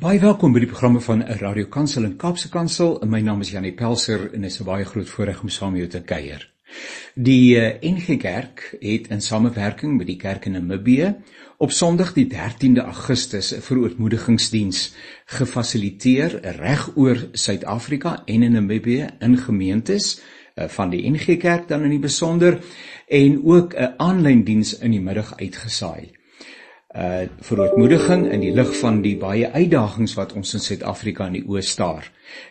Baie welkom by die programme van Radio Kansel en Kaapse Kansel. My naam is Janie Pelser en dit is 'n baie groot voorreg om saam met jou te kuier. Die eh, NG Kerk het in samewerking met die kerk in Namibië op Sondag die 13de Augustus 'n verootmoedigingsdiens gefasiliteer reg oor Suid-Afrika en in Namibië in gemeentes uh, van die NG Kerk dan in die besonder en ook 'n aanlyn diens in die middag uitgesaai uh verootmoediging in die lig van die baie uitdagings wat ons in Suid-Afrika in die oë staar.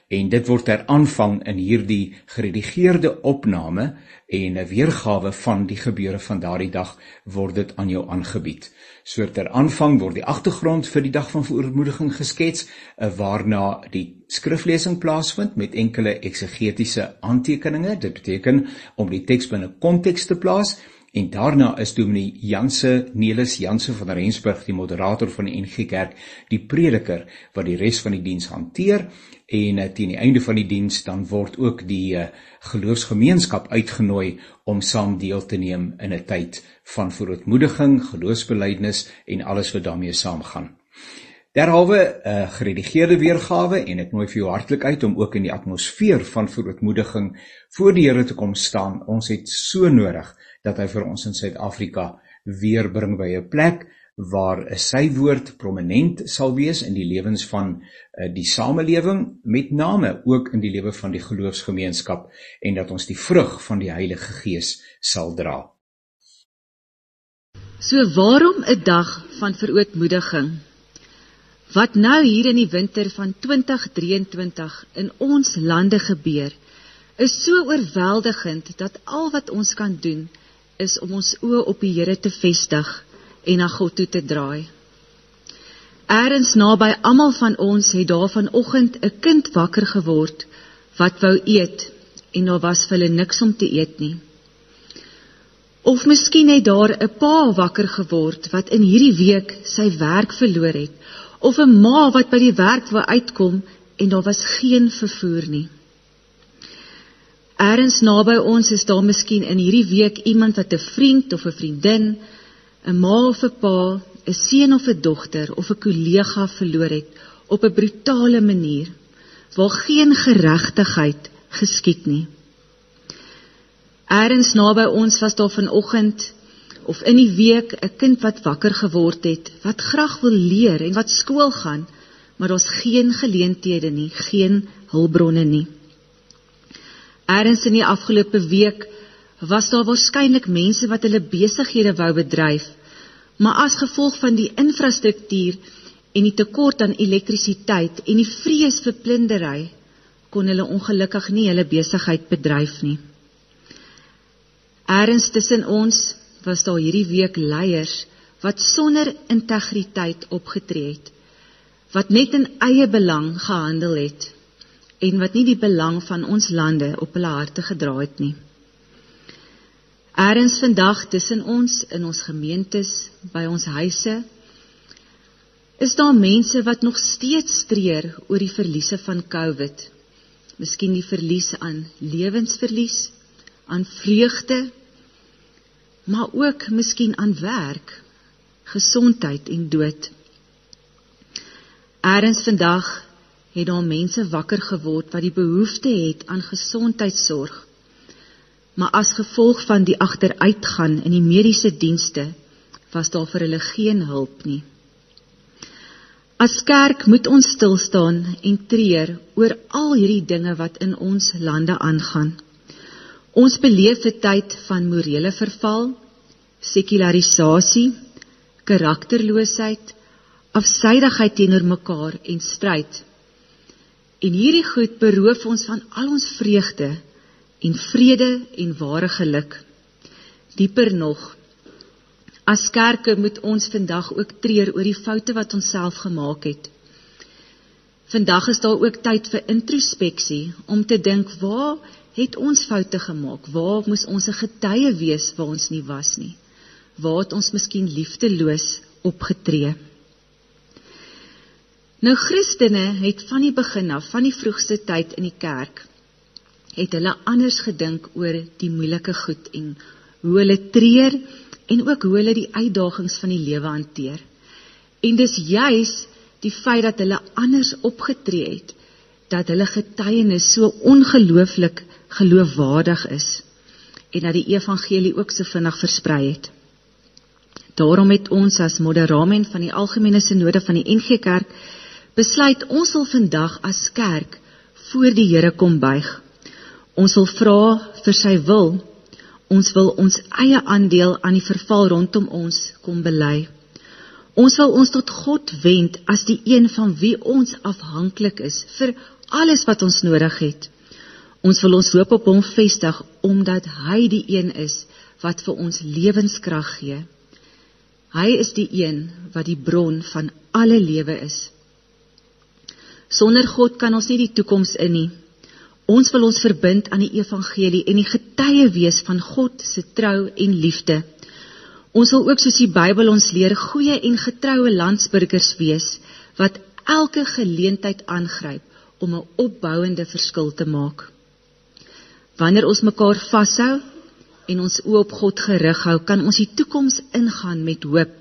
En dit word ter aanvang in hierdie geredigeerde opname en 'n weergawe van die gebeure van daardie dag word dit aan jou aangebied. So ter aanvang word die agtergrond vir die dag van verootmoediging geskets, uh, waarna die skriflesing plaasvind met enkele eksegetiese aantekeninge. Dit beteken om die teks binne konteks te plaas En daarna is Dominee Janse Nelis Janse van Rensburg die moderator van die NG Kerk, die prediker wat die res van die diens hanteer en uh, teen die einde van die diens dan word ook die uh, geloofsgemeenskap uitgenooi om saam deel te neem in 'n tyd van verootmoediging, geloofsbelijdenis en alles wat daarmee saamgaan. Derhalwe 'n uh, geredigeerde weergawe en ek nooi vir jou hartlik uit om ook in die atmosfeer van verootmoediging voor die Here te kom staan. Ons het so nodig dat hy vir ons in Suid-Afrika weer bring by 'n plek waar sy woord prominent sal wees in die lewens van uh, die samelewing met name ook in die lewe van die geloofsgemeenskap en dat ons die vrug van die Heilige Gees sal dra. So waarom 'n dag van verootmoediging? Wat nou hier in die winter van 2023 in ons lande gebeur, is so oorweldigend dat al wat ons kan doen is om ons oë op die Here te vestig en na God toe te draai. Eerens naby almal van ons het daar vanoggend 'n kind wakker geword wat wou eet en daar was vir hulle niks om te eet nie. Of miskien het daar 'n pa wakker geword wat in hierdie week sy werk verloor het of 'n ma wat by die werk wou uitkom en daar was geen vervoer nie. Ergens naby ons is daar miskien in hierdie week iemand wat 'n vriend of 'n vriendin, 'n ma of 'n pa, 'n seun of 'n dogter of 'n kollega verloor het op 'n brutale manier waar geen geregtigheid geskied nie. Ergens naby ons was daar vanoggend of in die week 'n kind wat wakker geword het, wat graag wil leer en wat skool gaan, maar daar's geen geleenthede nie, geen hulpbronne nie. Ergens in die afgelope week was daar waarskynlik mense wat hulle besighede wou bedryf, maar as gevolg van die infrastruktuur en die tekort aan elektrisiteit en die vrees vir plundering kon hulle ongelukkig nie hulle besigheid bedryf nie. Ergens tussen ons was daar hierdie week leiers wat sonder integriteit opgetree het, wat net in eie belang gehandel het en wat nie die belang van ons lande op hulle harte gedra het nie. Eerens vandag tussen ons in ons gemeentes, by ons huise, is daar mense wat nog steeds treur oor die verliese van COVID. Miskien die verlies aan lewensverlies, aan vreugde, maar ook miskien aan werk, gesondheid en dood. Eerens vandag het daar mense wakker geword wat die behoefte het aan gesondheidsorg. Maar as gevolg van die agteruitgaan in die mediese dienste was daar vir hulle geen hulp nie. As kerk moet ons stil staan en treur oor al hierdie dinge wat in ons lande aangaan. Ons beleef 'n tyd van morele verval, sekularisasie, karakterloosheid, afsydigheid teenoor mekaar en stryd En hierdie goed beroof ons van al ons vreugde en vrede en ware geluk. Dieper nog, as kerke moet ons vandag ook treur oor die foute wat ons self gemaak het. Vandag is daar ook tyd vir introspeksie om te dink waar het ons foute gemaak? Waar moes ons 'n getuie wees waar ons nie was nie? Waar het ons miskien liefdeloos opgetree? Nou Christene het van die begin af, van die vroegste tyd in die kerk, het hulle anders gedink oor die moeilike goed en hoe hulle treur en ook hoe hulle die uitdagings van die lewe hanteer. En dis juis die feit dat hulle anders opgetree het, dat hulle getuienis so ongelooflik geloofwaardig is en dat die evangelie ook so vinnig versprei het. Daarom het ons as moderamen van die algemene sinode van die NG Kerk besluit ons wil vandag as kerk voor die Here kom buig. Ons wil vra vir sy wil. Ons wil ons eie aandeel aan die verval rondom ons kom bely. Ons wil ons tot God wend as die een van wie ons afhanklik is vir alles wat ons nodig het. Ons wil ons hoop op hom vestig omdat hy die een is wat vir ons lewenskrag gee. Hy is die een wat die bron van alle lewe is. Sonder God kan ons nie die toekoms in nie. Ons wil ons verbind aan die evangelie en die getuie wees van God se trou en liefde. Ons wil ook soos die Bybel ons leer goeie en getroue landsburgers wees wat elke geleentheid aangryp om 'n opbouende verskil te maak. Wanneer ons mekaar vashou en ons oë op God gerig hou, kan ons die toekoms ingaan met hoop.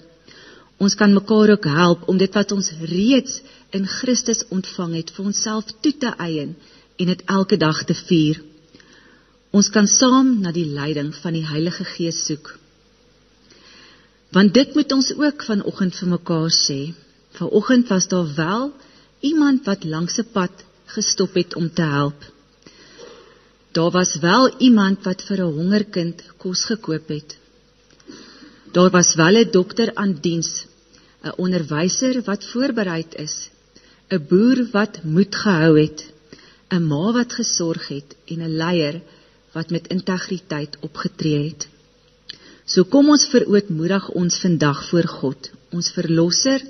Ons kan mekaar ook help om dit wat ons reeds in Christus ontvang het vir onsself toe te eien en dit elke dag te vier. Ons kan saam na die leiding van die Heilige Gees soek. Want dit moet ons ook vanoggend vir mekaar sê. Vanoggend was daar wel iemand wat langs 'n pad gestop het om te help. Daar was wel iemand wat vir 'n hongerkind kos gekoop het. Daar was wel 'n dokter aan diens, 'n onderwyser wat voorberei is, 'n boer wat moed gehou het, 'n ma wat gesorg het en 'n leier wat met integriteit opgetree het. So kom ons verootmoedig ons vandag voor God, ons verlosser,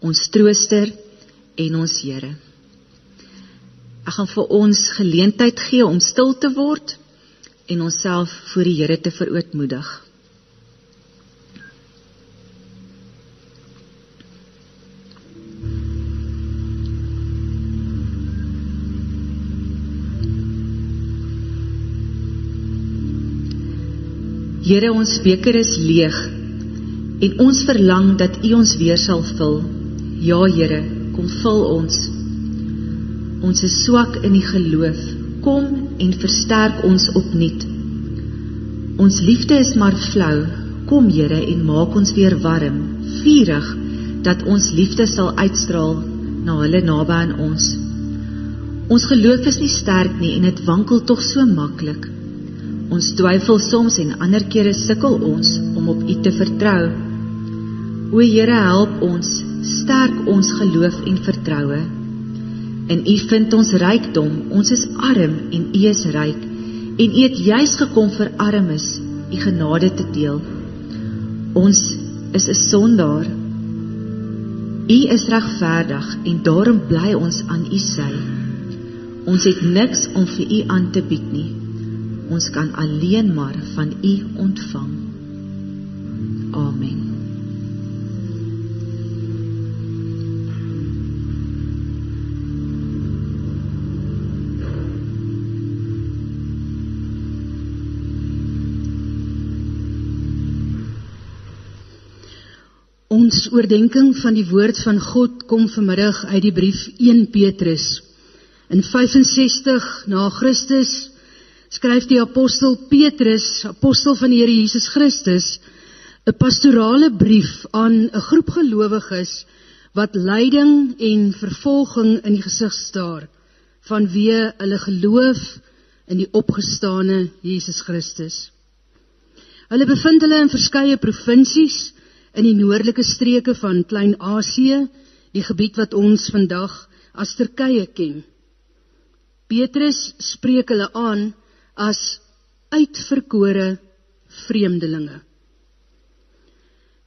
ons trooster en ons Here. Ek gaan vir ons geleentheid gee om stil te word en onsself voor die Here te verootmoedig. Here ons beker is leeg en ons verlang dat U ons weer sal vul. Ja Here, kom vul ons. Ons is swak in die geloof. Kom en versterk ons opnuut. Ons liefde is maar flou. Kom Here en maak ons weer warm, vurig dat ons liefde sal uitstraal na hulle naby aan ons. Ons geloof is nie sterk nie en dit wankel tog so maklik. Ons twyfel soms en ander kere sukkel ons om op U te vertrou. O Here, help ons, sterk ons geloof en vertroue. In U vind ons rykdom. Ons is arm en U is ryk. En U het juis gekom vir armes, U genade te deel. Ons is 'n sondaar. U is regverdig en daarom bly ons aan U sy. Ons het niks om vir U aan te bied nie ons kan alleen maar van U ontvang. Amen. Ons oordeenking van die woord van God kom vanmiddag uit die brief 1 Petrus. In 65 na Christus skryf die apostel Petrus, apostel van die Here Jesus Christus, 'n pastorale brief aan 'n groep gelowiges wat lyding en vervolging in die gesig staar vanweë hulle geloof in die opgestane Jesus Christus. Hulle bevind hulle in verskeie provinsies in die noordelike streke van Klein-Asië, die gebied wat ons vandag as Turkye ken. Petrus spreek hulle aan as uitverkore vreemdelinge.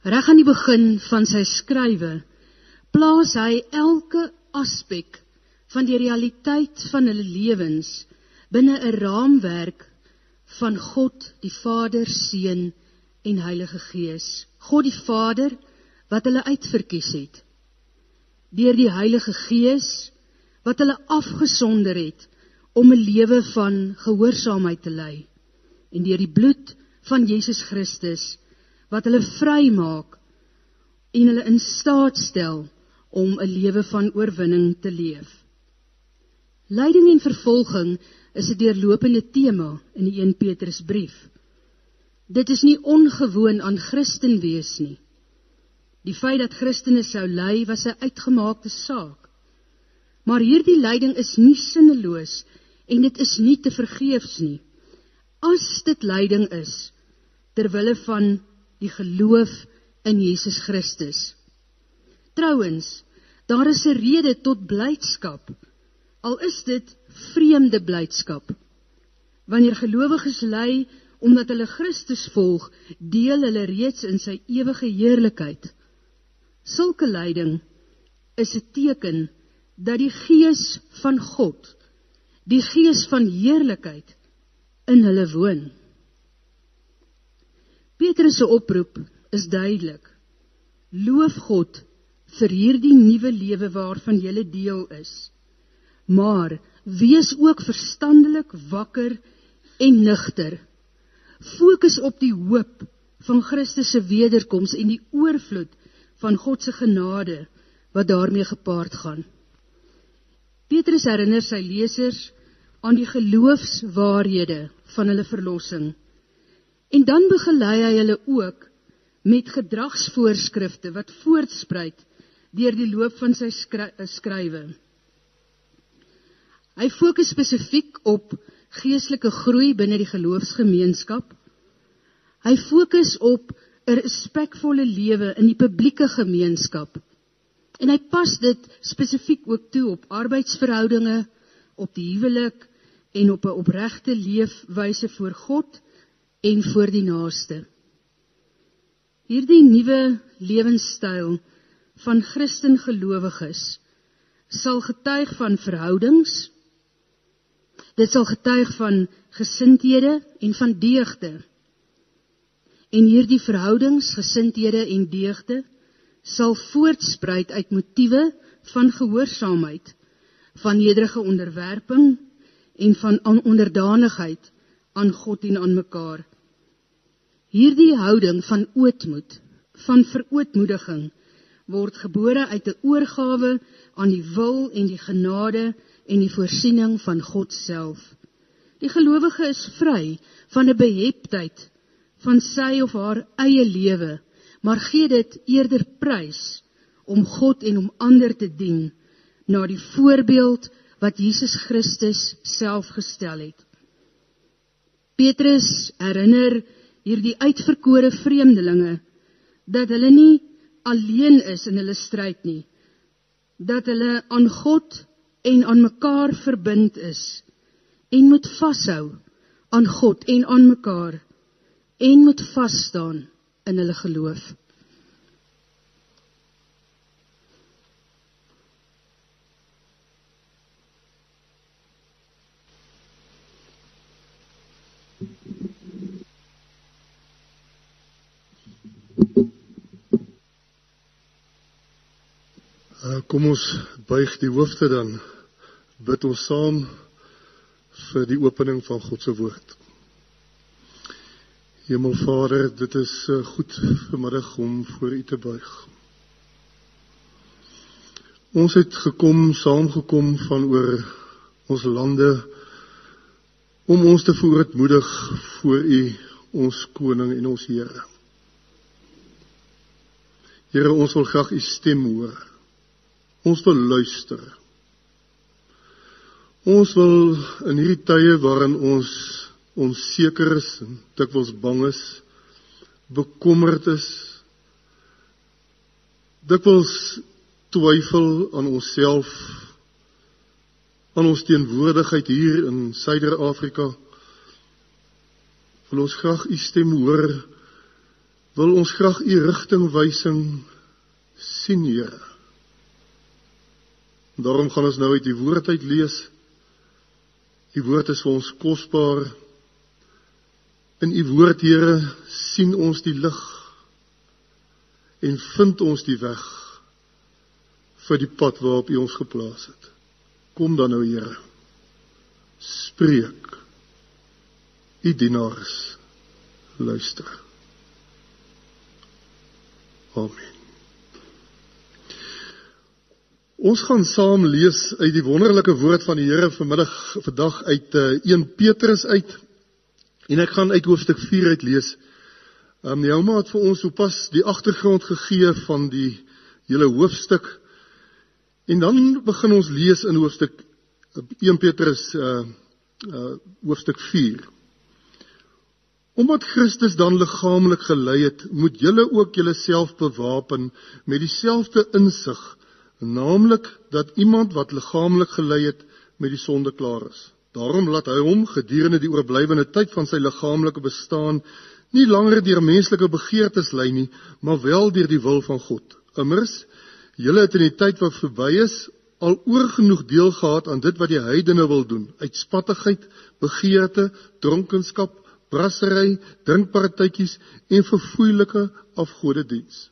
Reg aan die begin van sy skrywe plaas hy elke aspek van die realiteit van hulle lewens binne 'n raamwerk van God die Vader, Seun en Heilige Gees. God die Vader wat hulle uitverkies het deur die Heilige Gees wat hulle afgesonder het om 'n lewe van gehoorsaamheid te lei en deur die bloed van Jesus Christus wat hulle vrymaak en hulle in staat stel om 'n lewe van oorwinning te leef. Lyding en vervolging is 'n deurlopende tema in die 1 Petrusbrief. Dit is nie ongewoon aan Christen wees nie. Die feit dat Christene sou ly was 'n uitgemaakte saak. Maar hierdie lyding is nie sinneloos en dit is nie te vergeefs nie. As dit lyding is ter wille van die geloof in Jesus Christus. Trouwens, daar is 'n rede tot blydskap. Al is dit vreemde blydskap. Wanneer gelowiges ly omdat hulle Christus volg, deel hulle reeds in sy ewige heerlikheid. Sulke lyding is 'n teken dat die gees van God, die gees van heerlikheid in hulle woon. Petrus se oproep is duidelik. Loof God vir hierdie nuwe lewe waarvan jy deel is. Maar wees ook verstandelik, wakker en nugter. Fokus op die hoop van Christus se wederkoms en die oorvloed van God se genade wat daarmee gepaard gaan. Petrus herinner sy lesers aan die geloofswaarhede van hulle verlossing. En dan begelei hy hulle ook met gedragsvoorskrifte wat voortspruit deur die loop van sy eh, skrywe. Hy fokus spesifiek op geestelike groei binne die geloofsgemeenskap. Hy fokus op 'n respekvolle lewe in die publieke gemeenskap. En hy pas dit spesifiek ook toe op arbeidsverhoudinge, op die huwelik en op 'n opregte leefwyse voor God en voor die naaste. Hierdie nuwe lewenstyl van Christen gelowiges sal getuig van verhoudings. Dit sal getuig van gesindhede en van deugde. En hierdie verhoudings, gesindhede en deugde sal voortspruit uit motiewe van gehoorsaamheid, van nederige onderwerping en van onderdanigheid aan God en aan mekaar. Hierdie houding van ootmoed, van verootmoediging word gebore uit 'n oorgawe aan die wil en die genade en die voorsiening van God self. Die gelowige is vry van 'n beheptheid van sy of haar eie lewe, maar gee dit eerder prys om God en om ander te dien na die voorbeeld wat Jesus Christus self gestel het. Petrus herinner hierdie uitverkore vreemdelinge dat hulle nie alleen is in hulle stryd nie dat hulle aan God en aan mekaar verbind is en moet vashou aan God en aan mekaar en moet vas staan in hulle geloof Uh, kom ons buig die hoofde dan bid ons saam vir die opening van God se woord. Hemelvader, dit is uh, goed vanmiddag om voor U te buig. Ons het gekom, saamgekom van oor ons lande om ons te voorootmoedig voor U, ons koning en ons Here. Here, ons wil graag U stem hoor. Ons wil luister. Ons wil in hierdie tye waarin ons onseker is dikwels bang is, bekommerd is, dikwels twyfel aan onsself, aan ons teenwoordigheid hier in Suider-Afrika, wil ons graag u stem hoor, wil ons graag u rigtingwysing sien, Here. Daarom gaan ons nou uit die woord uit lees. Die woord is vir ons kosbaar. In u woord, Here, sien ons die lig en vind ons die weg vir die pad waarop u ons geplaas het. Kom dan nou, Here. Spreek. U dienaars luister. Amen. Ons gaan saam lees uit die wonderlike woord van die Here vanmiddag vandag uit uh, eh, 1 Petrus uit. En ek gaan uit hoofstuk 4 uit lees. Ehm um, Jouma het vir ons sopas die agtergrond gegee van die hele hoofstuk. En dan begin ons lees in hoofstuk 1 Petrus uh uh hoofstuk 4. Omdat Christus dan liggaamlik gelei het, moet julle ook julleself bewapen met dieselfde insig naamlik dat iemand wat liggaamlik gelei het met die sonde klaar is. Daarom laat hy hom gedurende die oorblywende tyd van sy liggaamlike bestaan nie langer deur menslike begeertes lei nie, maar wel deur die wil van God. Immers, julle het in die tyd wat verby is al oorgenoeg deel gehad aan dit wat die heidene wil doen, uitspattigheid, begeerte, dronkenskap, brassery, drinkpartytjies en verfoeilike afgodediens.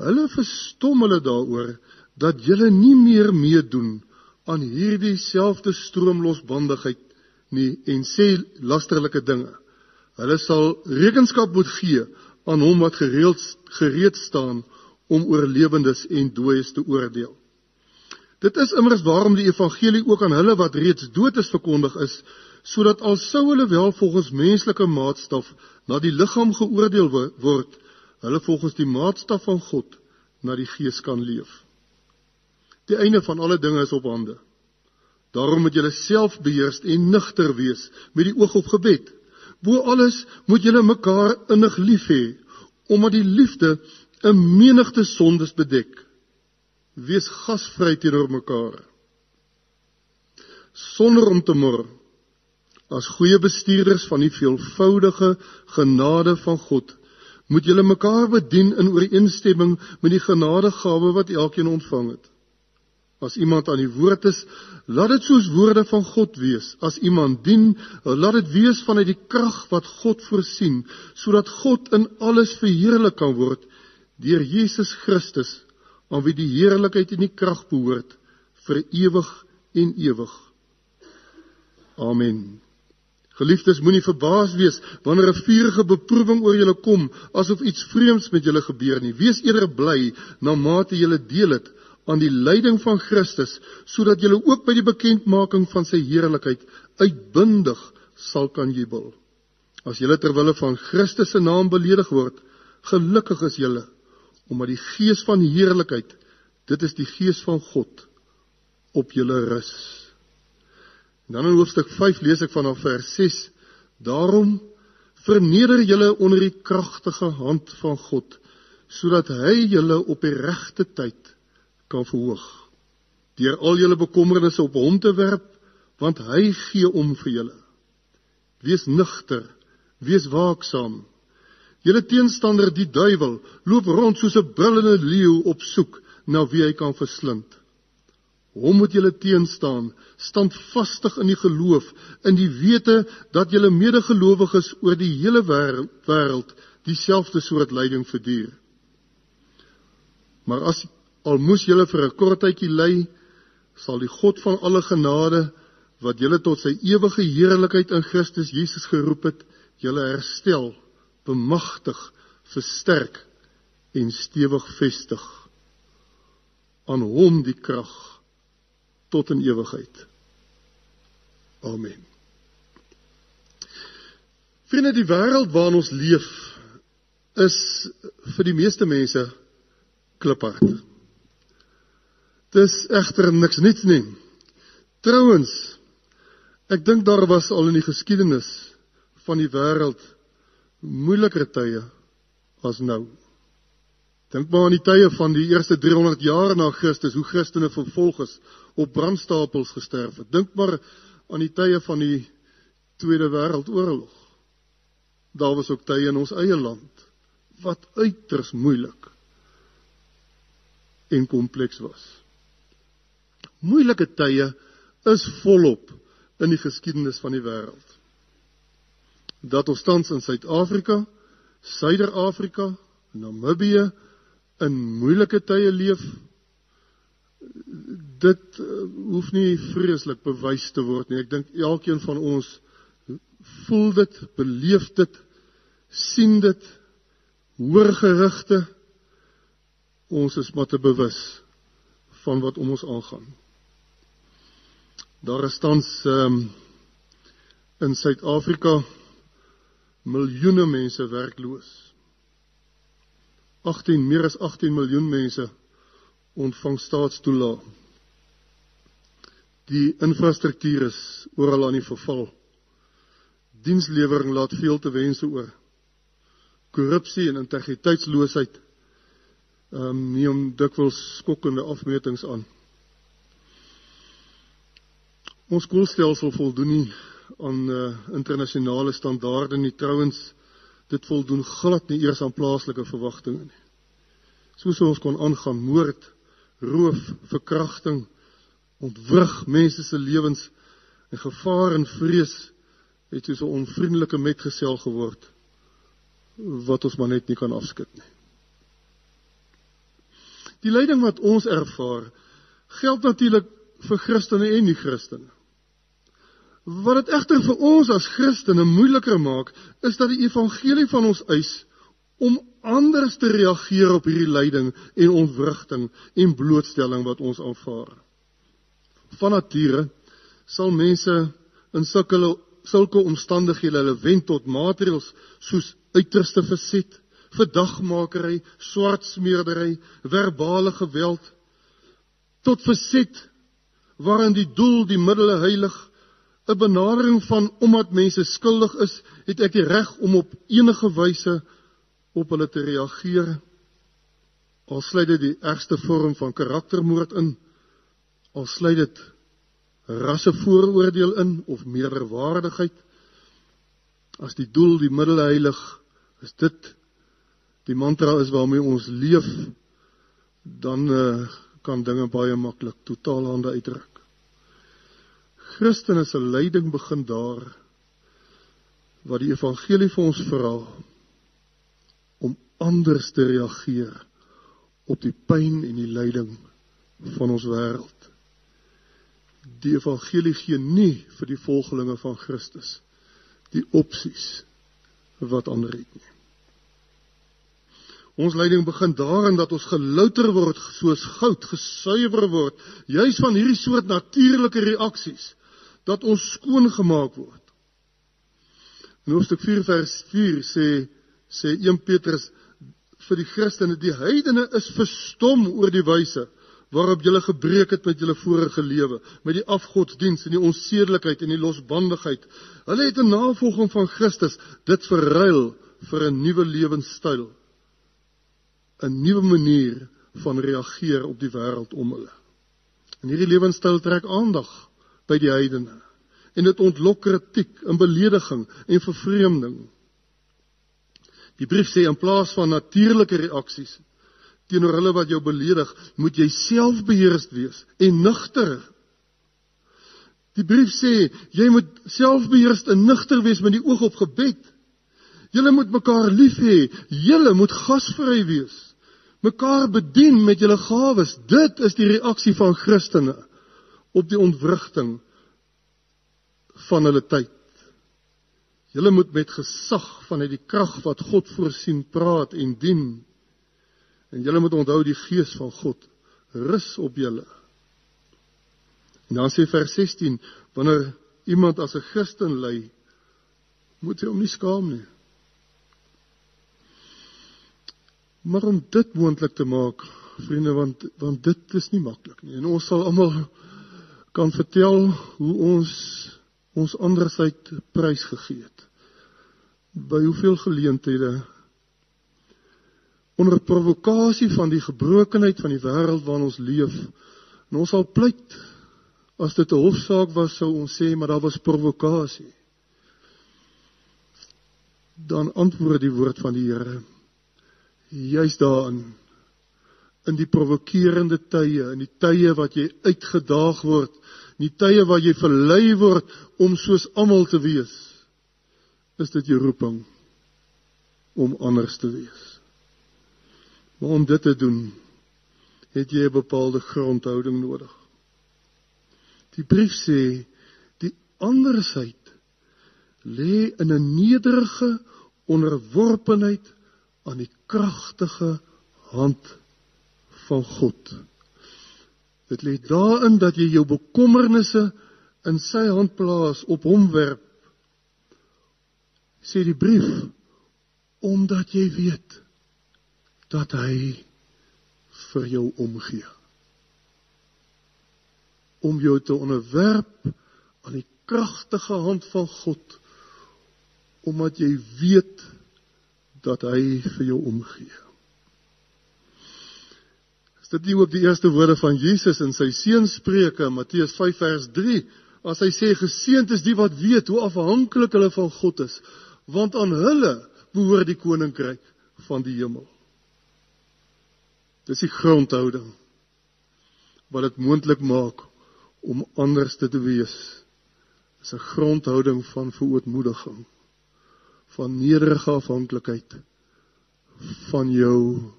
Hulle verstom hulle daaroor dat julle nie meer meedoen aan hierdie selfde stroomlosbandigheid nie en sê lasterlike dinge. Hulle sal rekenskap moet gee aan hom wat gereeld gereed staan om oorlewendes en dooies te oordeel. Dit is immers waarom die evangelie ook aan hulle wat reeds dood is verkondig is, sodat al sou hulle wel volgens menslike maatstaf na die liggaam geoordeel word, hulle volgens die maatstaf van God na die gees kan leef. Die einde van alle dinge is op hande. Daarom moet julle self beheers en nugter wees met die oog op gebed. Bo alles moet julle mekaar innig lief hê, omdat die liefde 'n menigte sondes bedek. Wees gasvry teenoor mekaar. Sonder om te mor as goeie bestuurders van die veelvoudige genade van God moet julle mekaar bedien in ooreenstemming met die genadegawe wat elkeen ontvang het. As iemand aan die woord is, laat dit soos woorde van God wees. As iemand dien, laat dit wees vanuit die krag wat God voorsien, sodat God in alles verheerlik kan word deur Jesus Christus, aan wie die heerlikheid en die krag behoort vir ewig en ewig. Amen. Geliefdes, moenie verbaas wees wanneer 'n vuurige beproewing oor julle kom asof iets vreemds met julle gebeur nie. Wees eerder bly na mate julle deel het aan die lyding van Christus, sodat julle ook by die bekendmaking van sy heerlikheid uitbundig sal kan jubel. As julle ter wille van Christus se naam beledig word, gelukkig is julle omdat die gees van heerlikheid, dit is die gees van God op julle rus. En dan in hoofstuk 5 lees ek vanaf vers 6: Daarom verneder julle onder die kragtige hand van God, sodat hy julle op die regte tyd kan verhoog. Deur al julle bekommernisse op hom te werp, want hy gee om vir julle. Wees nugter, wees waaksaam. Julle teenstander die duiwel loop rond soos 'n brullende leeu op soek na wie hy kan verslind. Hom moet julle teenstaan, standvastig in die geloof, in die wete dat julle medegelowiges oor die hele wêreld dieselfde soort lyding verduur. Maar as al moes julle vir 'n kort tydjie ly, sal die God van alle genade wat julle tot sy ewige heerlikheid in Christus Jesus geroep het, julle herstel, bemagtig, versterk en stewig vestig. Aan hom die krag tot in ewigheid. Amen. Vriende, die wêreld waarin ons leef is vir die meeste mense kliphard. Dis egter niks niets nie. Trouwens, ek dink daar was al in die geskiedenis van die wêreld moeiliker tye as nou. Dink maar aan die tye van die eerste 300 jaar na Christus, hoe Christene vervolg is, op brandstapels gesterf het. Dink maar aan die tye van die Tweede Wêreldoorlog. Daar was ook tye in ons eie land wat uiters moeilik en kompleks was. Moeilike tye is volop in die geskiedenis van die wêreld. Dat ons tans in Suid-Afrika, Suider-Afrika, Namibië, in moeilike tye leef dit uh, hoef nie vreeslik bewys te word nie. Ek dink elkeen van ons voel dit, beleef dit, sien dit, hoor gerugte. Ons is maar te bewus van wat om ons aangaan. Daar is tans um, in Suid-Afrika miljoene mense werkloos. 18 meer as 18 miljoen mense ontvang staatstoelae. Die infrastruktuur is oral aan die verval. Dienslewering laat veel te wense oor. Korrupsie en integriteitsloosheid ehm um, neem dikwels skokkende afmetings aan. Ons skoolstelsel voldoen nie aan uh, internasionale standaarde nie. Trouwens, dit voldoen glad nie eers aan plaaslike verwagtinge nie. Soos ons kon aangaan moord, roof, verkrachting, ontwrig mense se lewens en gevaar en vrees het soos 'n onvriendelike metgesel geword wat ons maar net nie kan afskud nie. Die lyding wat ons ervaar, geld natuurlik vir Christene en nie-Christene. Wat dit egter vir ons as Christene moeiliker maak, is dat die evangelie van ons eis om anders te reageer op hierdie lyding en ontwrigting en blootstelling wat ons aanvaar. Van nature sal mense in sulke sulke omstandighede hulle wend tot maatreëls soos uiterste verset, verdagmakery, swartsmeerdery, verbale geweld tot verset waarin die doel die middele heilig 'n benadering van omdat mense skuldig is, het ek die reg om op enige wyse op hulle te reageer. Al sluit dit die ergste vorm van karaktermoord in, al sluit dit rassevooroordeel in of meerderwaardigheid. As die doel die middel heilig, is dit die mantra is waarmee ons leef, dan uh, kan dinge baie maklik totaal hande uitdruk. Christene se lyding begin daar wat die evangelie vir ons vra om anders te reageer op die pyn en die lyding van ons wêreld. Die evangelie gee nie vir die volgelinge van Christus die opsies wat ander het nie. Ons lyding begin daarin dat ons gelouter word soos goud, gesuiwer word, juis van hierdie soort natuurlike reaksies dat ons skoon gemaak word. In Hoofstuk 4 vers 4 sê sê 1 Petrus vir die Christene die heidene is verstom oor die wyse waarop julle gebreek het met julle vorige lewe, met die afgodsdiens en die onsedelikheid en die losbandigheid. Hulle het 'n navolging van Christus dit verruil vir 'n nuwe lewenstyl. 'n Nuwe manier van reageer op die wêreld om hulle. En hierdie lewenstyl trek aandag by die heidene en dit ontlok kritiek en belediging en vervreemding. Die brief sê in plaas van natuurlike reaksies teenoor hulle wat jou beledig, moet jy selfbeheerst wees en nugter. Die brief sê jy moet selfbeheerst en nugter wees met die oog op gebed. Julle moet mekaar lief hê, julle moet gasvry wees. Mekaar bedien met julle gawes. Dit is die reaksie van Christene op die ontwrigting van hulle tyd. Julle moet met gesag vanuit die krag wat God voorsien praat en dien. En julle moet onthou die gees van God rus op julle. En dan sê vers 16, wanneer iemand as 'n Christen ly, moet hy hom nie skaam nie. Maar om dit moontlik te maak, vriende, want want dit is nie maklik nie. En ons sal almal kan vertel hoe ons ons andersheid prys gegee het. By hoeveel geleenthede onder provokasie van die gebrokenheid van die wêreld waarin ons leef, en ons sal pleit as dit 'n hofsaak was sou ons sê maar daar was provokasie. Dan antwoord die woord van die Here juis daarin in die provokerende tye, in die tye wat jy uitgedaag word, in die tye waar jy verlei word om soos almal te wees, is dit jou roeping om anders te wees. Maar om dit te doen, het jy 'n bepaalde grondhouding nodig. Die brief sê die andersheid lê in 'n nederige onderworpenheid aan die kragtige hand van God. Dit lê daarin dat jy jou bekommernisse in sy hand plaas, op hom werp. Sê die brief omdat jy weet dat hy vir jou omgee. Om jou te onderwerp aan die kragtige hand van God omdat jy weet dat hy vir jou omgee. Is dit nie ook die eerste woorde van Jesus in sy seënspreuke Matteus 5 vers 3 as hy sê geseënd is die wat weet hoe afhanklik hulle van God is want aan hulle behoort die koninkryk van die hemel. Dis die grondhouding wat dit moontlik maak om anders te wees. Dis 'n grondhouding van verootmoediging, van nederige afhanklikheid van jou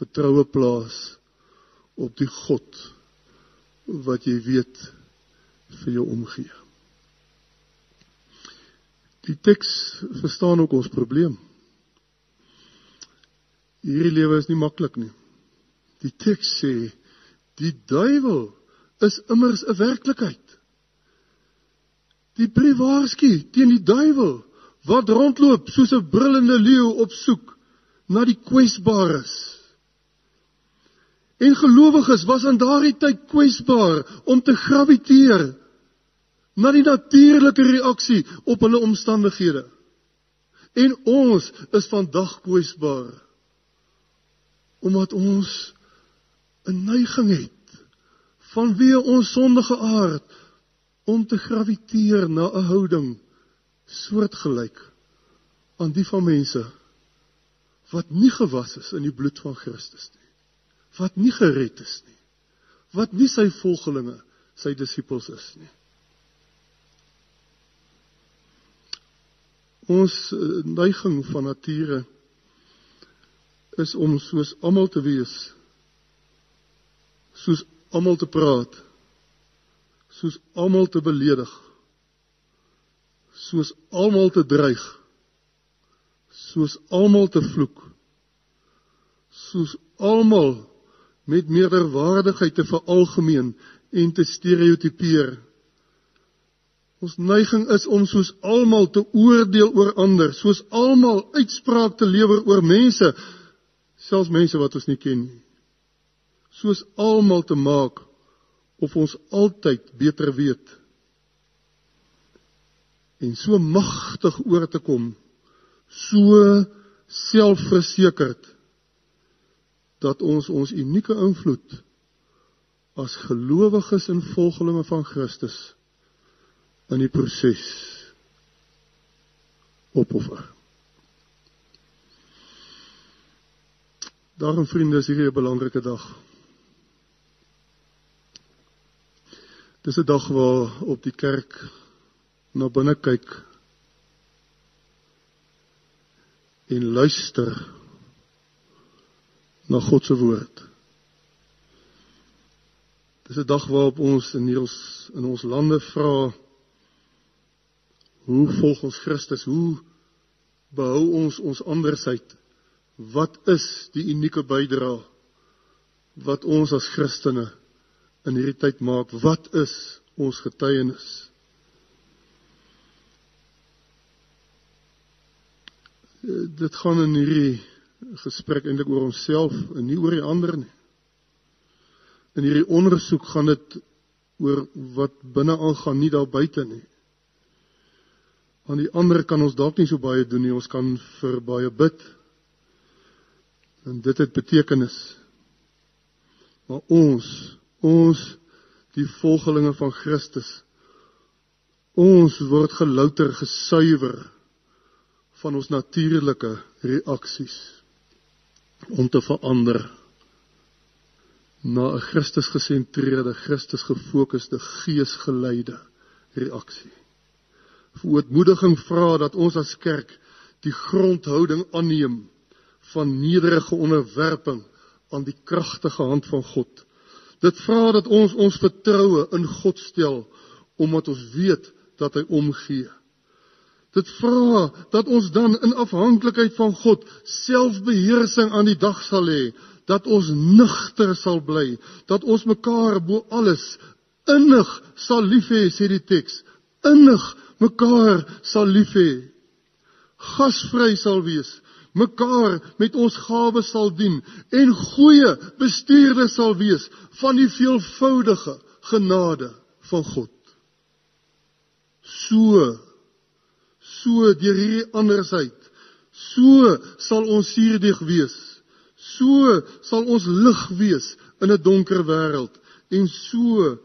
vertroue plaas op die God wat jy weet vir jou omgee. Die teks verstaan ook ons probleem. Hierdie lewe is nie maklik nie. Die teks sê die duiwel is immers 'n werklikheid. Die brief waarsku teen die duiwel wat rondloop soos 'n brullende leeu op soek na die kwesbares. En gelowiges was aan daardie tyd kwesbaar om te graviteer na die natuurlike reaksie op hulle omstandighede. En ons is vandag kwesbaar omdat ons 'n neiging het vanweë ons sondige aard om te graviteer na 'n houding soortgelyk aan die van mense wat nie gewas is in die bloed van Christus nie. Wat nie gered is nie. Wat nie sy volgelinge, sy disippels is nie. Ons eh, neiging van nature is om soos almal te wees soos almal te praat soos almal te beledig soos almal te dreig soos almal te vloek soos almal met meerderwaardigheid te veralgemeen en te stereotipeer ons neiging is om soos almal te oordeel oor ander soos almal uitspraak te lewer oor mense selfs mense wat ons nie ken nie. Soos almal te maak of ons altyd beter weet. En so magtig oor te kom so selfversekerd dat ons ons unieke invloed as gelowiges en volgelinge van Christus in die proses opoffer. Daarom vriende, is hierdie 'n belangrike dag. Dis 'n dag waar op die kerk na binne kyk en luister na God se woord. Dis 'n dag waarop ons in ons in ons lande vra hoe volg ons Christus? Hoe behou ons ons andersheid? Wat is die unieke bydrae wat ons as Christene in hierdie tyd maak. Wat is ons getuienis? Dit gaan in hierdie gesprek eintlik oor onsself en nie oor die ander nie. In hierdie ondersoek gaan dit oor wat binne aangaan, nie daar buite nie. Aan die ander kan ons dalk nie so baie doen nie. Ons kan vir baie bid. En dit het betekenis. Maar ons ons die volgelinge van Christus ons word gelouter gesuiwer van ons natuurlike reaksies om te verander na 'n Christus gesentreerde, Christus gefokusde, geesgeleide reaksie. Voetmoediging vra dat ons as kerk die grondhouding aanneem van nederige onderwerping aan die kragtige hand van God Dit vra dat ons ons vertroue in God stel omdat ons weet dat hy omgee. Dit vra dat ons dan in afhanklikheid van God selfbeheersing aan die dag sal hê, dat ons nugter sal bly, dat ons mekaar bo alles innig sal lief hê, sê die teks. Innig mekaar sal lief hê. Gasvry sal wees, mekaar met ons gawes sal dien en goeie bestuurders sal wees van die veelvoudige genade van God. So so deur hierdie andersheid so sal ons suurdig wees. So sal ons lig wees in 'n donker wêreld. En so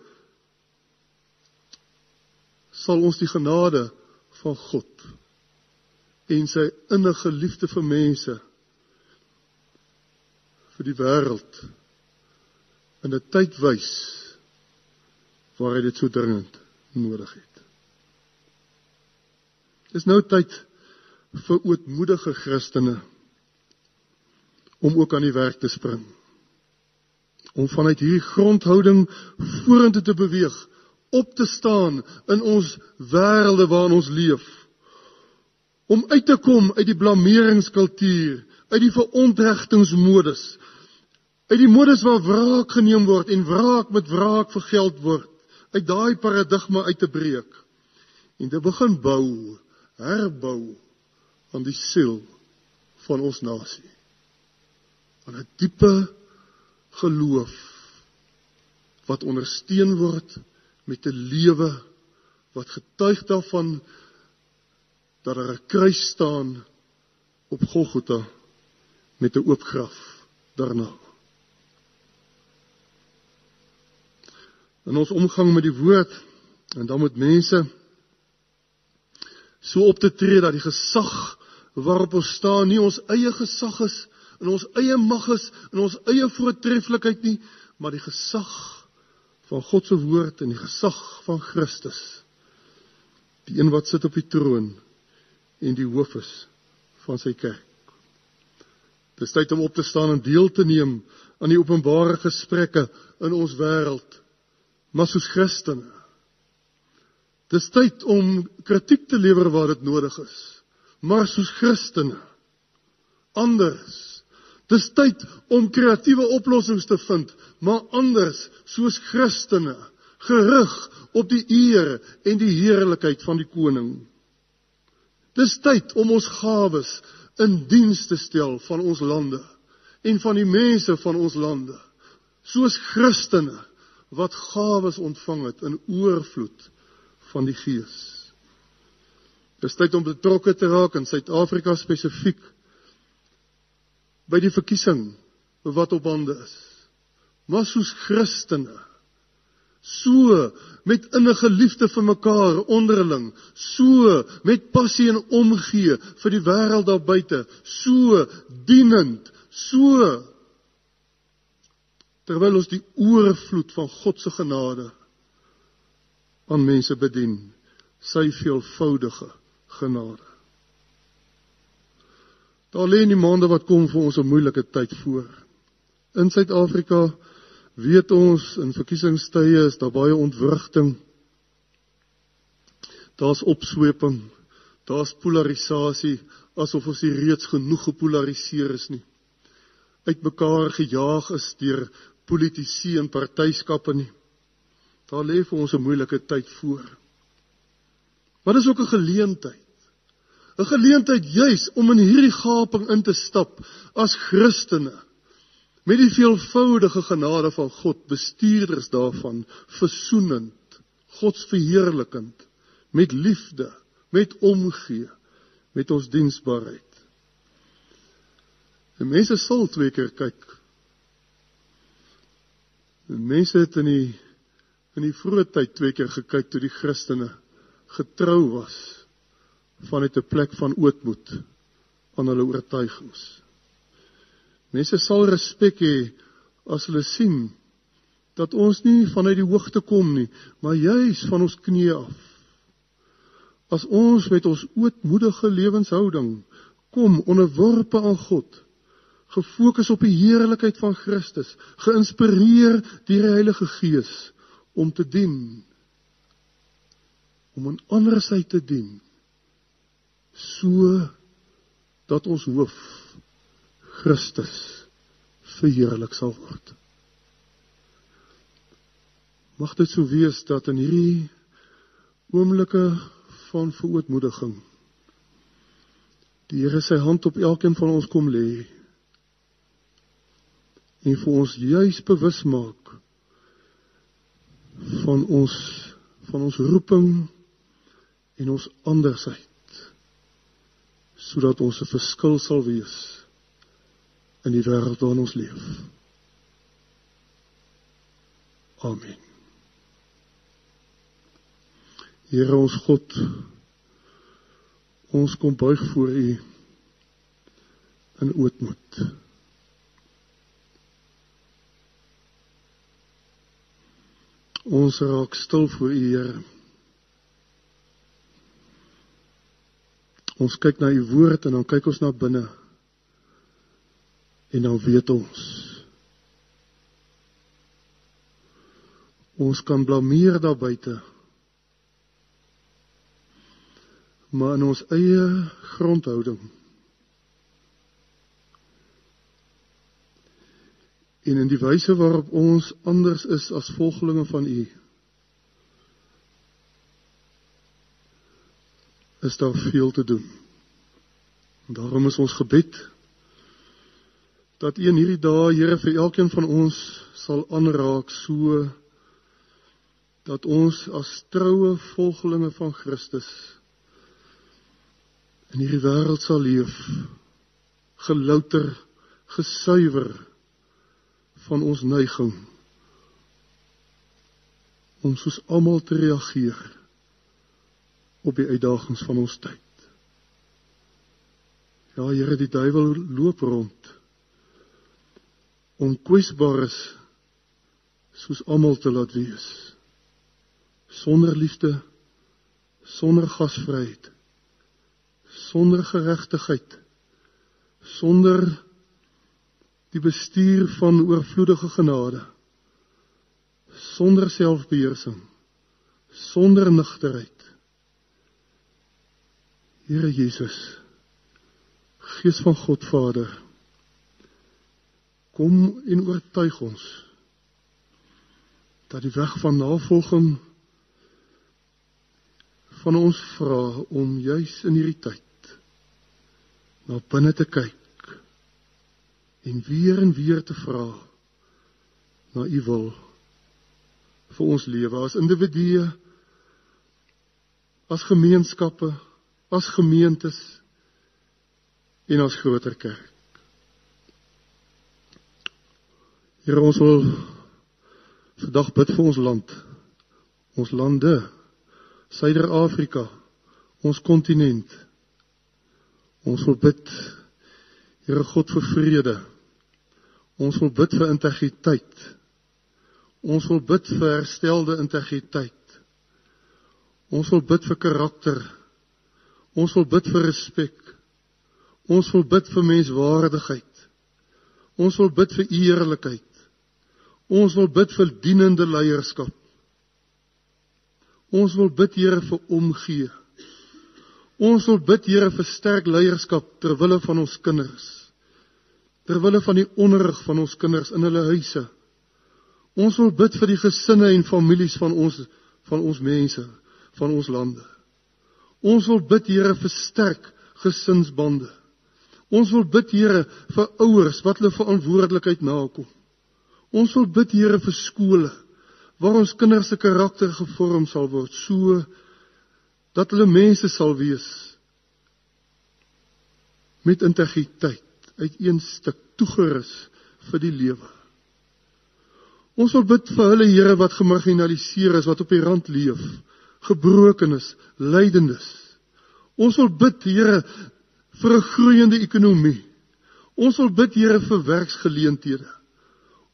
sal ons die genade van God en sy innige liefde vir mense vir die wêreld in 'n tyd wys waar hy dit so dringend nodig het. Dis nou tyd vir ootmoedige Christene om ook aan die werk te spring. Om vanuit hierdie grondhouding vorentoe te beweeg, op te staan in ons wêrelde waarin ons leef. Om uit te kom uit die blameringskultuur, uit die verontregtingsmodus, uit die modus waar wraak geneem word en wraak met wraak vergeld word, uit daai paradigma uit te breek en te begin bou herbou aan die siel van ons nasie. Aan 'n diepe geloof wat ondersteun word met 'n lewe wat getuig daarvan dat daar 'n kruis staan op Golgotha met 'n oop graf daarna. In ons omgang met die woord en dan met mense so op te tree dat die gesag waarop ons staan nie ons eie gesag is en ons eie mag is en ons eie voortreffelikheid nie, maar die gesag van God se woord en die gesag van Christus. Die een wat sit op die troon en die hoof is van sy kerk. Dis tyd om op te staan en deel te neem aan die openbare gesprekke in ons wêreld. Maar soos Christene Dis tyd om kritiek te lewer waar dit nodig is. Maar soos Christene anders. Dis tyd om kreatiewe oplossings te vind, maar anders soos Christene gerig op die eer en die heerlikheid van die koning. Dis tyd om ons gawes in diens te stel van ons lande en van die mense van ons lande. Soos Christene wat gawes ontvang het in oorvloed van die Gees. Dis tyd om betrokke te raak in Suid-Afrika spesifiek by die verkiesing wat op hande is. Maar soos Christene so met innige liefde vir mekaar onderling, so met passie en omgee vir die wêreld daar buite, so dienend, so terwyl ons die oorvloed van God se genade aan mense bedien sy veelvoudige genade. Daar lê in die maande wat kom vir ons 'n moeilike tyd voor. In Suid-Afrika weet ons in verkiesingstye is daar baie ontwrigting. Daar's opsweping, daar's polarisasie asof ons nie reeds genoeg gepolariseer is nie. Uitmekaar gejaag is deur politici en partyskappe nie. Daar lê vir ons 'n moeilike tyd voor. Maar dis ook 'n geleentheid. 'n Geleentheid juis om in hierdie gaping in te stap as Christene met die veelvoudige genade van God, bestuurders daarvan, versoenend, God se verheerlikend, met liefde, met omgee, met ons diensbaarheid. En mense sal twee keer kyk. En mense het in die in die vroeë tyd twee keer gekyk toe die Christene getrou was vanuit 'n plek van ootmoed aan hulle oortuigings. Mense sal respek hê as hulle sien dat ons nie vanuit die hoogte kom nie, maar juis van ons knieë af. As ons met ons ootmoedige lewenshouding kom onderworpe aan God, gefokus op die heerlikheid van Christus, geïnspireer deur die Heilige Gees, om te dien om aan ander sy te dien so dat ons hoof Christus verheerlik sal word. Mag dit so wees dat in hierdie oomblikke van verootmoediging die Here sy hand op elkeen van ons kom lê en vir ons juis bewus maak van ons van ons roeping en ons andersheid sodat ons 'n verskil sal wees in die wêreld waarin ons leef. Amen. Here ons God ons kom buig voor U in ootmoed. Ons raak stil voor U, Here. Ons kyk na U woord en dan kyk ons na binne. En dan weet ons. Ons kan blameer daar buite. Maar in ons eie grondhouding en in die wyse waarop ons anders is as volgelinge van U is daar veel te doen. En daarom is ons gebed dat U in hierdie dae Here vir elkeen van ons sal aanraak so dat ons as troue volgelinge van Christus in hierdie wêreld sal leef gelouter gesuiwer van ons neiging om soos almal te reageer op die uitdagings van ons tyd. Ja, Here, die duiwel loop rond om kwesbares soos almal te laat wees. Sonder liefde, sonder gasvryheid, sonder geregtigheid, sonder die bestuur van oorvloedige genade sonder selfbeheersing sonder nugterheid Here Jesus Gees van God Vader kom en oortuig ons dat die weg van navolging van ons vra om juis in hierdie tyd na binne te kyk en weer en weer te vra na u wil vir ons lewe as individue as gemeenskappe as gemeentes en as groter kerk. Here ons wil vandag bid vir ons land. Ons lande Suider-Afrika, ons kontinent. Ons wil bid Here God vir vrede. Ons wil bid vir integriteit. Ons wil bid vir herstelde integriteit. Ons wil bid vir karakter. Ons wil bid vir respek. Ons wil bid vir menswaardigheid. Ons wil bid vir eerlikheid. Ons wil bid vir dienende leierskap. Ons wil bid Here vir omgee. Ons wil bid Here vir sterk leierskap ter wille van ons kinders. Ter wille van die onderrig van ons kinders in hulle huise. Ons wil bid vir die gesinne en families van ons van ons mense, van ons lande. Ons wil bid Here vir sterk gesinsbande. Ons wil bid Here vir ouers wat hulle verantwoordelikheid nakom. Ons wil bid Here vir skole waar ons kinders se karakter gevorm sal word so dat hulle mense sal wees met integriteit uit een stuk toegerus vir die lewe. Ons wil bid vir hulle Here wat gemarginaliseer is, wat op die rand leef, gebroken is, lydend is. Ons wil bid Here vir 'n groeiende ekonomie. Ons wil bid Here vir werksgeleenthede.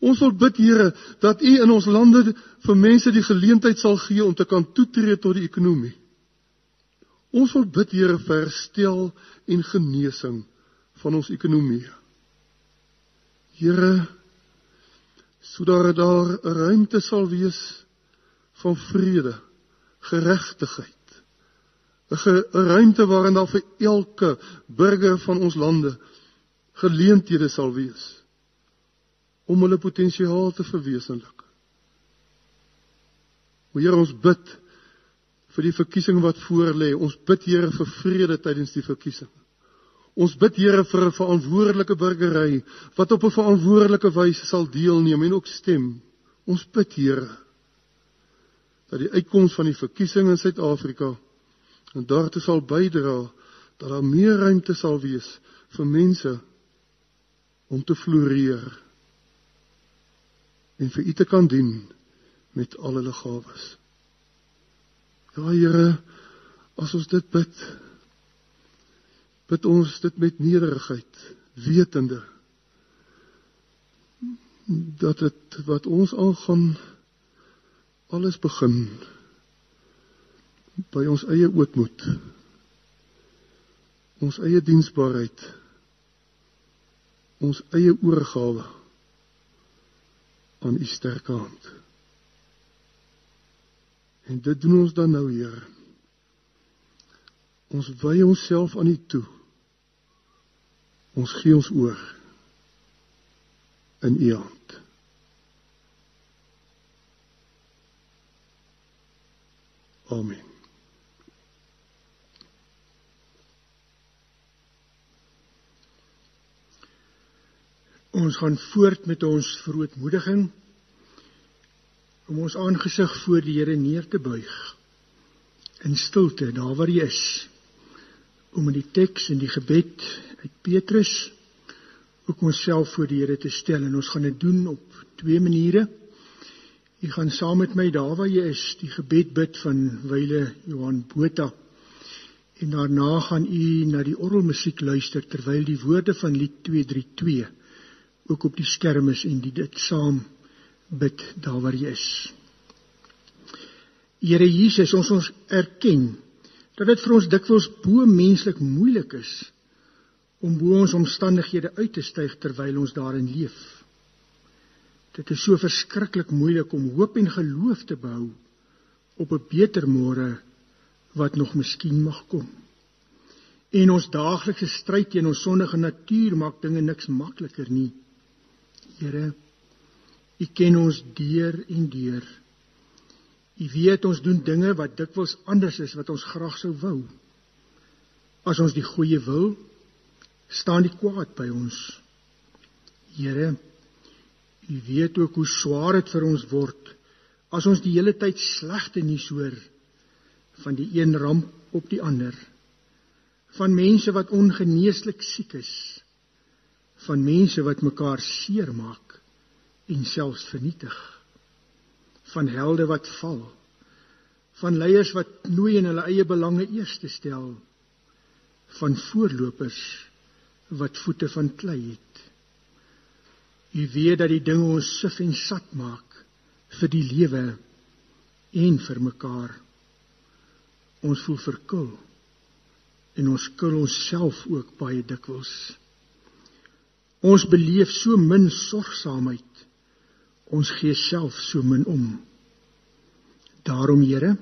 Ons wil bid Here dat U in ons lande vir mense die geleentheid sal gee om te kan toetree tot die ekonomie. Ons wil bid Here vir herstel en genesing van ons ekonomie. Here sodat daar 'n ruimte sal wees van vrede, geregtigheid. 'n ruimte waarin daar vir elke burger van ons lande geleenthede sal wees om hulle potensiaal te verwesenlik. O Here, ons bid vir die verkiesing wat voorlê. Ons bid Here vir vrede tydens die verkiesing. Ons bid Here vir 'n verantwoordelike burgery wat op 'n verantwoordelike wyse sal deelneem en ook stem. Ons bid Here dat die uitkoms van die verkiesing in Suid-Afrika en daartoe sal bydra dat daar meer ruimte sal wees vir mense om te floreer en vir U te kan dien met al hulle gawes. Ja Here, as ons dit bid, bid ons dit met nederigheid, wetende dat dit wat ons aangaan alles begin by ons eie ootmoed ons eie diensbaarheid ons eie oorgawe aan u sterke hand. En dit doen ons dan nou Here ons wy onsself aan u toe ons gee ons oor in u hand. Amen. Ons gaan voort met ons verootmoediging om ons aangesig voor die Here neer te buig in stilte daar waar hy is om in die teks en die gebed uit Petrus ook onsself voor die Here te stel en ons gaan dit doen op twee maniere. Jy gaan saam met my daar waar jy is die gebed bid van wyle Johan Botha en daarna gaan u na die orgelmusiek luister terwyl die woorde van lied 232 ook op die skerm is en dit saam bid daar waar jy is. Here Jesus, ons ons erken dat dit vir ons dikwels bo menslik moeilik is om bo ons omstandighede uit te styg terwyl ons daarin leef. Dit is so verskriklik moeilik om hoop en geloof te behou op 'n beter môre wat nog miskien mag kom. En ons daaglikse stryd teen ons sondige natuur maak dinge niks makliker nie. Here, U ken ons deur en deur. U weet ons doen dinge wat dikwels anders is wat ons graag sou wou. As ons die goeie wil, staan die kwaad by ons. Here, U weet ook hoe swaar dit vir ons word as ons die hele tyd slegte nuus hoor van die een ramp op die ander. Van mense wat ongeneeslik siek is van mense wat mekaar seermaak en selfs vernietig van helde wat val van leiers wat nooi in hulle eie belange eerste stel van voorlopers wat voete van klei het u weet dat die dinge ons sif en sat maak vir die lewe en vir mekaar ons voel verkil en ons kil onsself ook baie dikwels Ons beleef so min sorgsaamheid. Ons gee self so min om. Daarom Here,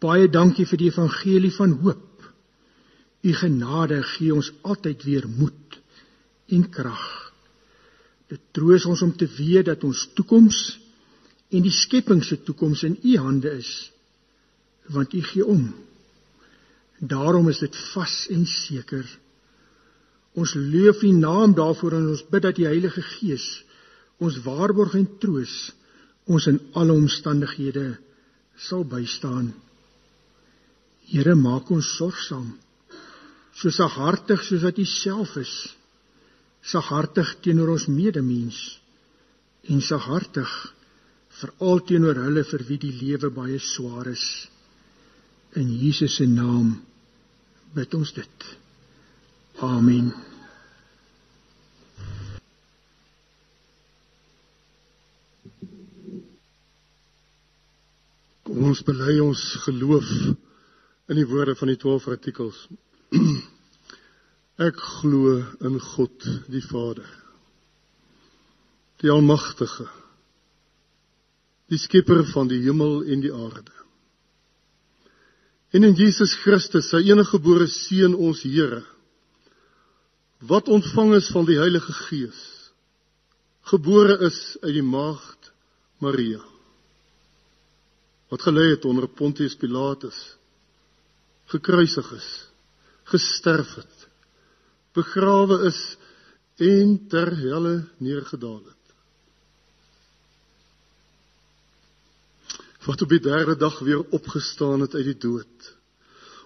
baie dankie vir die evangelie van hoop. U genade gee ons altyd weer moed en krag. Dit troos ons om te weet dat ons toekoms en die skepping se toekoms in u hande is, want u gee om. Daarom is dit vas en seker. Ons loof U naam daarvoor en ons bid dat die Heilige Gees ons waarborg en troos ons in alle omstandighede sal bystaan. Here maak ons sorgsaam. So saghartig soos wat U self is. Saghartig teenoor ons medemens en saghartig veral teenoor hulle vir wie die lewe baie swaar is. In Jesus se naam bid ons dit. Amen. Ons bely ons geloof in die woorde van die 12 artikels. Ek glo in God die Vader. Die almagtige. Die skepper van die hemel en die aarde. En in Jesus Christus, sy enige gebore seun ons Here wat ontvang is van die Heilige Gees gebore is uit die maagd Maria wat gelei het onder Pontius Pilatus gekruisig is gesterf het begrawe is en ter helle neergedaal het. Wat op die derde dag weer opgestaan het uit die dood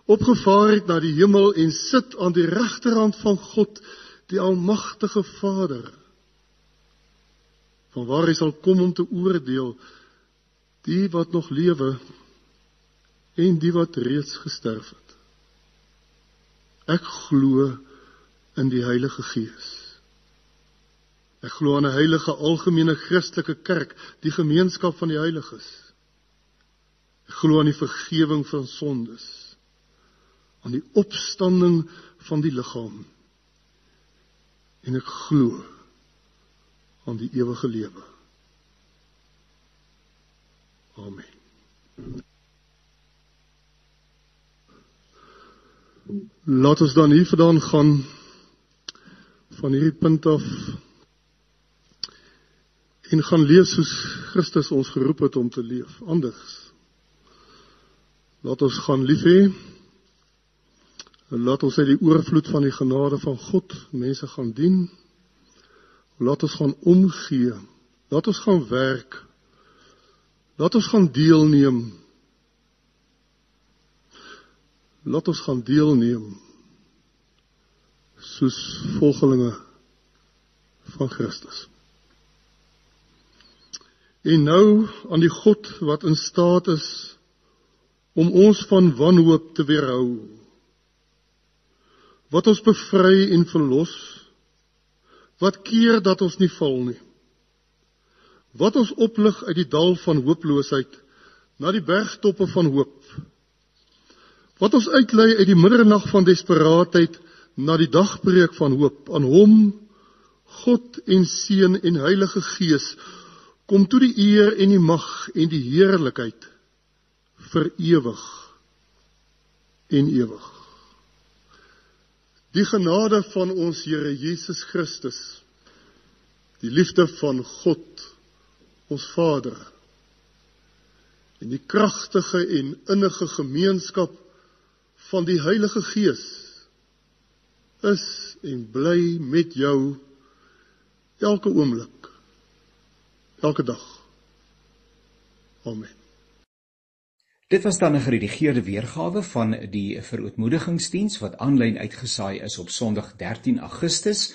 opgevaar het na die hemel en sit aan die regterhand van God die almagtige Vader. Van waar hy sal kom om te oordeel die wat nog lewe en die wat reeds gesterf het. Ek glo in die Heilige Gees. Ek glo in 'n heilige algemene Christelike kerk, die gemeenskap van die heiliges. Ek glo aan die vergifnis van sondes, aan die opstanding van die liggaam. En ek glo aan die ewige lewe. Amen. Laat ons dan hier vandaan gaan van hierdie punt af en gaan leef soos Christus ons geroep het om te leef, anders. Laat ons gaan lief hê. Laat ons uit die oorvloed van die genade van God mense gaan dien. Laat ons gaan omgee. Laat ons gaan werk. Laat ons gaan deelneem. Laat ons gaan deelneem soos volgelinge van Christus. En nou aan die God wat in staat is om ons van wanhoop te weerhou. Wat ons bevry en verlos wat keer dat ons nie val nie. Wat ons oplig uit die dal van hooploosheid na die bergtoppe van hoop. Wat ons uitlei uit die middernag van desperaatheid na die dagbreek van hoop aan hom God en Seun en Heilige Gees kom toe die eer en die mag en die heerlikheid vir ewig en ewig. Die genade van ons Here Jesus Christus, die liefde van God, ons Vader, en die kragtige en innige gemeenskap van die Heilige Gees is en bly met jou elke oomblik, elke dag. Amen. Dit was dan 'n geredigeerde weergawe van die verootmoedigingsdiens wat aanlyn uitgesaai is op Sondag 13 Augustus.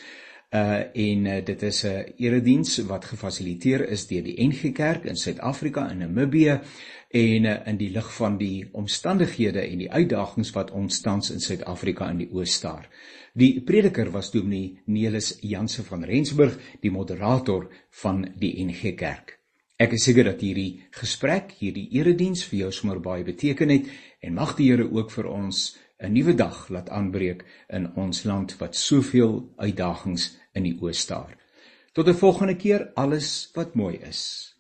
Uh en uh, dit is 'n erediens wat gefasiliteer is deur die NG Kerk in Suid-Afrika en Namibië en uh, in die lig van die omstandighede en die uitdagings wat ons tans in Suid-Afrika in die oos staar. Die prediker was Dominee Nelis Janse van Rensburg, die moderator van die NG Kerk. Ek is seker dat hierdie gesprek, hierdie erediens vir jou sommer baie beteken het en mag die Here ook vir ons 'n nuwe dag laat aanbreek in ons land wat soveel uitdagings in die oos staar. Tot 'n volgende keer, alles wat mooi is.